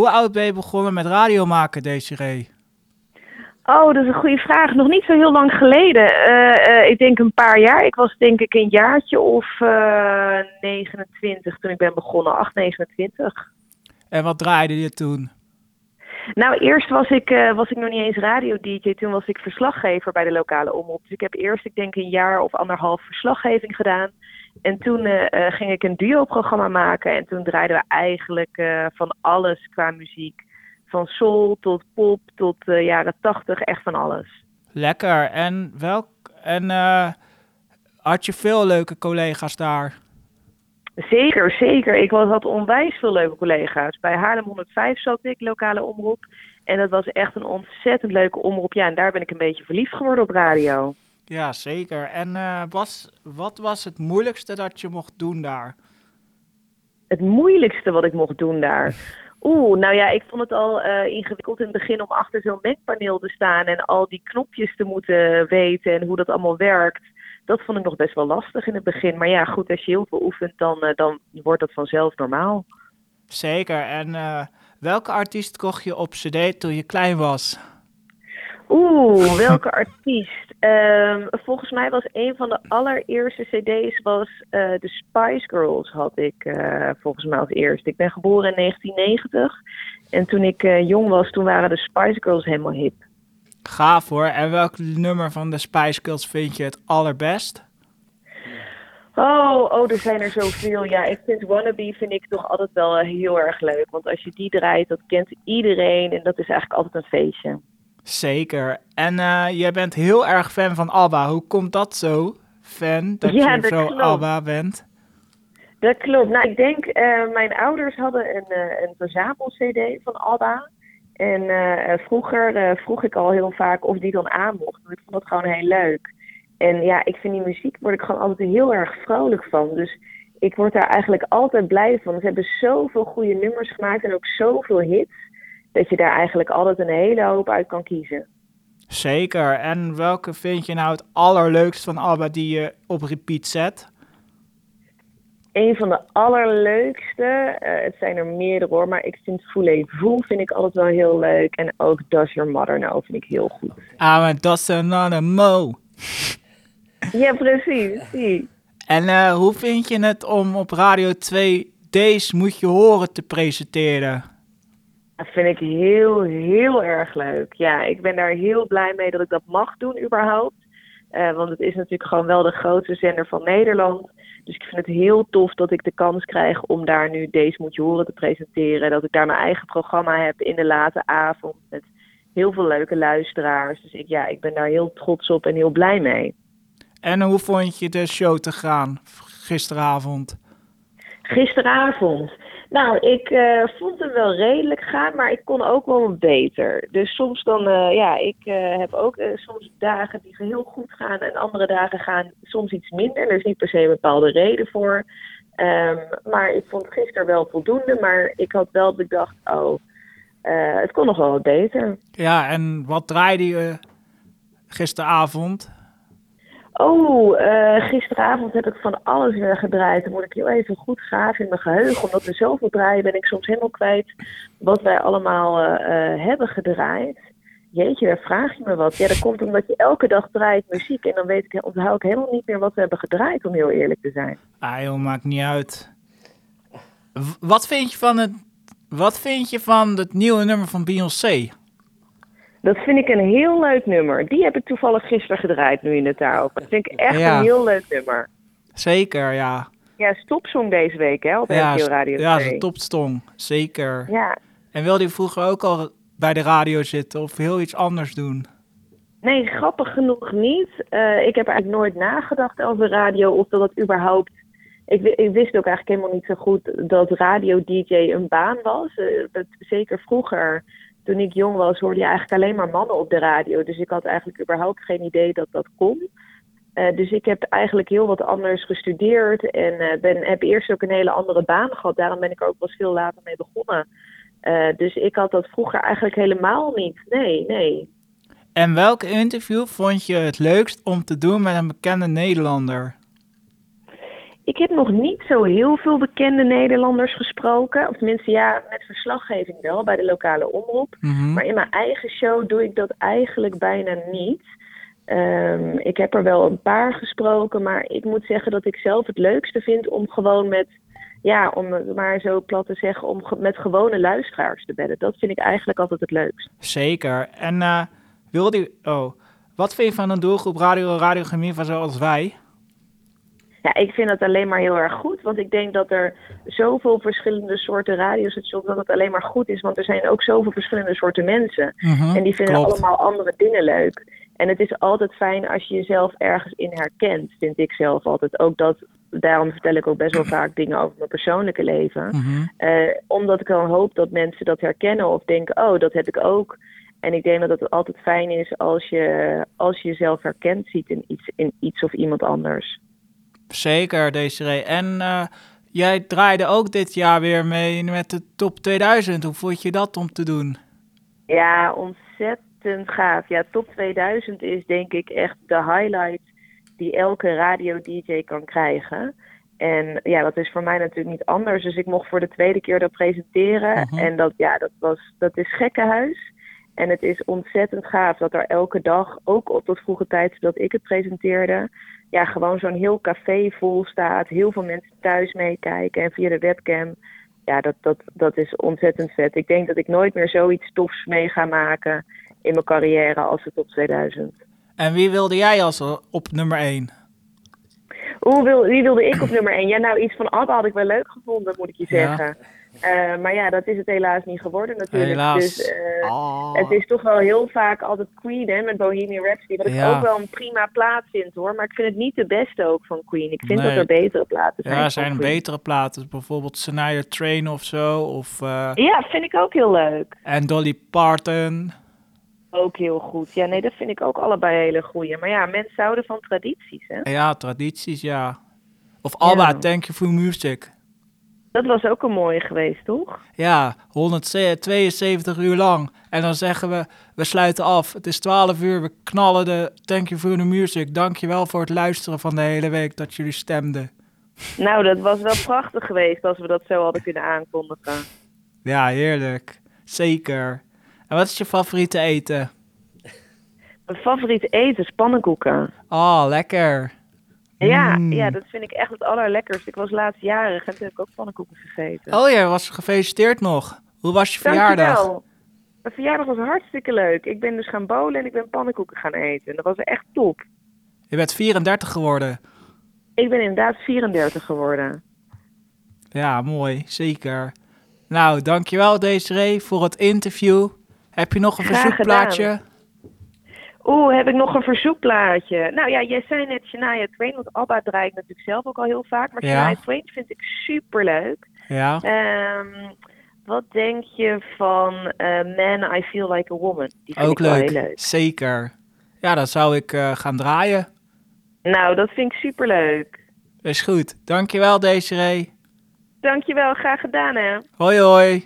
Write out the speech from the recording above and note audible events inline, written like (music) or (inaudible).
hoe oud ben je begonnen met radio maken, Desiree? Oh, dat is een goede vraag. Nog niet zo heel lang geleden. Eh, eh, ik denk een paar jaar. Ik was denk ik een jaartje of uh, 29 toen ik ben begonnen. 8, 29. En wat draaide je toen? Nou, eerst was ik, was ik nog niet eens radio-dj. Toen was ik verslaggever bij de lokale omroep. Dus ik heb eerst, ik denk, een jaar of anderhalf verslaggeving gedaan. En toen uh, ging ik een duo-programma maken. En toen draaiden we eigenlijk van alles qua muziek. Van soul tot pop tot jaren tachtig, echt van alles. Lekker. En, welk, en had je veel leuke collega's daar? Zeker, zeker. Ik had onwijs veel leuke collega's. Bij Haarlem 105 zat ik, lokale omroep. En dat was echt een ontzettend leuke omroep. Ja, en daar ben ik een beetje verliefd geworden op radio. Ja, zeker. En uh, was, wat was het moeilijkste dat je mocht doen daar? Het moeilijkste wat ik mocht doen daar? Oeh, nou ja, ik vond het al uh, ingewikkeld in het begin om achter zo'n mengpaneel te staan en al die knopjes te moeten weten en hoe dat allemaal werkt dat vond ik nog best wel lastig in het begin. Maar ja, goed, als je heel veel oefent, dan, uh, dan wordt dat vanzelf normaal. Zeker. En welke artiest kocht je op CD toen je klein was? Oeh, welke (laughs) artiest? Um, volgens mij was een van de allereerste CD's was uh, de Spice Girls had ik volgens mij als eerste. Ik ben geboren in 1990 en toen ik jong was, toen waren de Spice Girls helemaal hip. Gaaf hoor. En welk nummer van de Spice Girls vind je het allerbest? Oh, oh, er zijn er zoveel. Ja, ik vind Wannabe vind ik toch altijd wel heel erg leuk. Want als je die draait, dat kent iedereen. En dat is eigenlijk altijd een feestje. Zeker. En uh, jij bent heel erg fan van ABBA. Hoe komt dat zo, fan, dat ja, je dat zo klopt. ABBA bent? Dat klopt. Nou, ik denk, uh, mijn ouders hadden een, uh, een verzamel-cd van ABBA. En vroeger vroeg ik al heel vaak of die dan aan mocht. Want ik vond dat gewoon heel leuk. En ja, ik vind die muziek, word ik gewoon altijd heel erg vrolijk van. Dus ik word daar eigenlijk altijd blij van. Ze hebben zoveel goede nummers gemaakt en ook zoveel hits. Dat je daar eigenlijk altijd een hele hoop uit kan kiezen. Zeker. En welke vind je nou het allerleukst van ABBA die je op repeat zet? een van de allerleukste, uh, het zijn er meerdere hoor, maar ik vind Voulez-vous vind ik altijd wel heel leuk. En ook Does Your Mother Know vind ik heel goed. Ah, maar Does Another Mo. ja, precies. En uh, hoe vind je het om op Radio 2 Deze Moet Je Horen te presenteren? Dat vind ik heel, heel erg leuk. Ja, ik ben daar heel blij mee dat ik dat mag doen überhaupt. Uh, want het is natuurlijk gewoon wel de grootste zender van Nederland. Dus ik vind het heel tof dat ik de kans krijg om daar nu Deze Moet Je Horen te presenteren. Dat ik daar mijn eigen programma heb in de late avond met heel veel leuke luisteraars. Dus ik, ja, ik ben daar heel trots op en heel blij mee. En hoe vond je de show te gaan gisteravond? Gisteravond? Nou, ik uh, vond hem wel redelijk gaan, maar ik kon ook wel beter. Dus soms dan, uh, ja, ik uh, heb ook soms dagen die heel goed gaan en andere dagen gaan soms iets minder. Er is niet per se een bepaalde reden voor. Um, maar ik vond gisteren wel voldoende, maar ik had wel bedacht, oh, het kon nog wel wat beter. Ja, en wat draaide je gisteravond? Oh, uh, gisteravond heb ik van alles weer gedraaid. Dan moet ik heel even goed graven in mijn geheugen. Omdat er zoveel draaien ben ik soms helemaal kwijt wat wij allemaal uh, uh, hebben gedraaid. Jeetje, daar vraag je me wat. Ja, dat komt omdat je elke dag draait muziek. En dan weet ik, onthoud ik helemaal niet meer wat we hebben gedraaid, om heel eerlijk te zijn. Ah joh, maakt niet uit. wat vind je van het, wat vind je van het nieuwe nummer van Beyoncé? Dat vind ik een heel leuk nummer. Die heb ik toevallig gisteren gedraaid, nu in het daarover. Dat vind ik echt een heel leuk nummer. Zeker, ja. Ja, stopsong deze week, hè, op ja, Radio Ja, een topsong, zeker. Ja. En wilde je vroeger ook al bij de radio zitten of heel iets anders doen? Nee, grappig genoeg niet. Uh, ik heb eigenlijk nooit nagedacht over radio of dat het überhaupt... Ik, ik wist ook eigenlijk helemaal niet zo goed dat radio-dj een baan was. Uh, dat, zeker vroeger toen ik jong was, hoorde je eigenlijk alleen maar mannen op de radio. Dus ik had eigenlijk überhaupt geen idee dat dat kon. Uh, dus ik heb eigenlijk heel wat anders gestudeerd en uh, ben, heb eerst ook een hele andere baan gehad. Daarom ben ik ook wel veel later mee begonnen. Uh, dus ik had dat vroeger eigenlijk helemaal niet. Nee, nee. En welk interview vond je het leukst om te doen met een bekende Nederlander? Ik heb nog niet zo heel veel bekende Nederlanders gesproken. Of tenminste, ja, met verslaggeving wel bij de lokale omroep. Mhm. Maar in mijn eigen show doe ik dat eigenlijk bijna niet. Ehm, ik heb er wel een paar gesproken, maar ik moet zeggen dat ik zelf het leukste vind om gewoon met, ja, om het maar zo plat te zeggen, om ge- met gewone luisteraars te bellen. Dat vind ik eigenlijk altijd het leukst. Zeker. En eh wil die... Oh, wat vind je van een doelgroep radio radiochemie van zoals wij? Ja, ik vind het alleen maar heel erg goed, want ik denk dat er zoveel verschillende soorten radiostations, dat het alleen maar goed is, want er zijn ook zoveel verschillende soorten mensen. Mhm, En die vinden klopt. allemaal andere dingen leuk. En het is altijd fijn als je jezelf ergens in herkent, vind ik zelf altijd. Ook dat, daarom vertel ik ook best wel vaak dingen over mijn persoonlijke leven. Mhm. Eh, omdat ik dan hoop dat mensen dat herkennen of denken, oh, dat heb ik ook. En ik denk dat het altijd fijn is als je, als je jezelf herkend ziet in iets, in iets of iemand anders. Zeker, Desiree. En eh, jij draaide ook dit jaar weer mee met de top 2000. Hoe vond je dat om te doen? Ja, ontzettend gaaf. Ja, top 2000 is denk ik echt de highlight die elke radio-dj kan krijgen. En ja, dat is voor mij natuurlijk niet anders. Dus ik mocht voor de tweede keer dat presenteren. Mhm. En dat, ja, dat, was, dat is gekkenhuis. En het is ontzettend gaaf dat er elke dag, ook op tot vroege tijd dat ik het presenteerde, ja, gewoon zo'n heel café vol staat. Heel veel mensen thuis meekijken en via de webcam. Ja, dat, dat, dat is ontzettend vet. Ik denk dat ik nooit meer zoiets tofs mee ga maken in mijn carrière als het op 2000. En wie wilde jij als eh, op nummer 1? Hoe wil, wie wilde ik op nummer 1? Ja, nou, iets van ABBA had ik wel leuk gevonden, moet ik je Ja. Eh, maar ja, dat is het helaas niet geworden natuurlijk. Helaas. Dus eh, Oh. het is toch wel heel vaak altijd Queen hè, met Bohemian Rhapsody. Wat ik ook wel een prima plaat vind hoor. Maar ik vind het niet de beste ook van Queen. Ik vind Nee. dat er betere platen zijn. Ja, er zijn betere platen. Bijvoorbeeld Shania Train of zo. Of, eh, Ja, vind ik ook heel leuk. en Dolly Parton. Ook heel goed. Ja, nee, dat vind ik ook allebei hele goeie. Maar ja, mensen houden van tradities, hè. Ja, tradities, ja. Of Alba, Ja. Thank You For Music. Dat was ook een mooie geweest, toch? Ja, 172 uur lang. En dan zeggen we, we sluiten af. Het is 12 uur, we knallen de Thank You For The Music. Dankjewel voor het luisteren van de hele week dat jullie stemden. Nou, dat was wel prachtig geweest als we dat zo hadden kunnen aankondigen. Ja, heerlijk. Zeker. En wat is je favoriete eten? Mijn favoriete eten is pannenkoeken. Oh, lekker. Ja, Mm. ja, dat vind ik echt het allerlekkerst. Ik was laatst jarig en toen heb ik ook pannenkoeken gegeten. Oh ja, was gefeliciteerd nog. Hoe was je verjaardag? Dankjewel. Mijn verjaardag was hartstikke leuk. Ik ben dus gaan bowlen en ik ben pannenkoeken gaan eten. Dat was echt top. Je bent 34 geworden. Ik ben inderdaad 34 geworden. Ja, mooi. Zeker. Nou, dankjewel Desiree voor het interview. Heb je nog een Graag verzoekplaatje? Oeh, heb ik nog een verzoekplaatje? Nou ja, jij zei net Shania Twain, want Abba draai ik natuurlijk zelf ook al heel vaak. Maar Ja. Shania Twain vind ik super leuk. Ja. Ehm, wat denk je van eh, Man, I Feel Like a Woman? Die vind Ook ik leuk. heel leuk. Zeker. Ja, dat zou ik eh, gaan draaien. Nou, dat vind ik super leuk. Is goed. Dankjewel Desiree. Dankjewel, graag gedaan hè. Hoi hoi.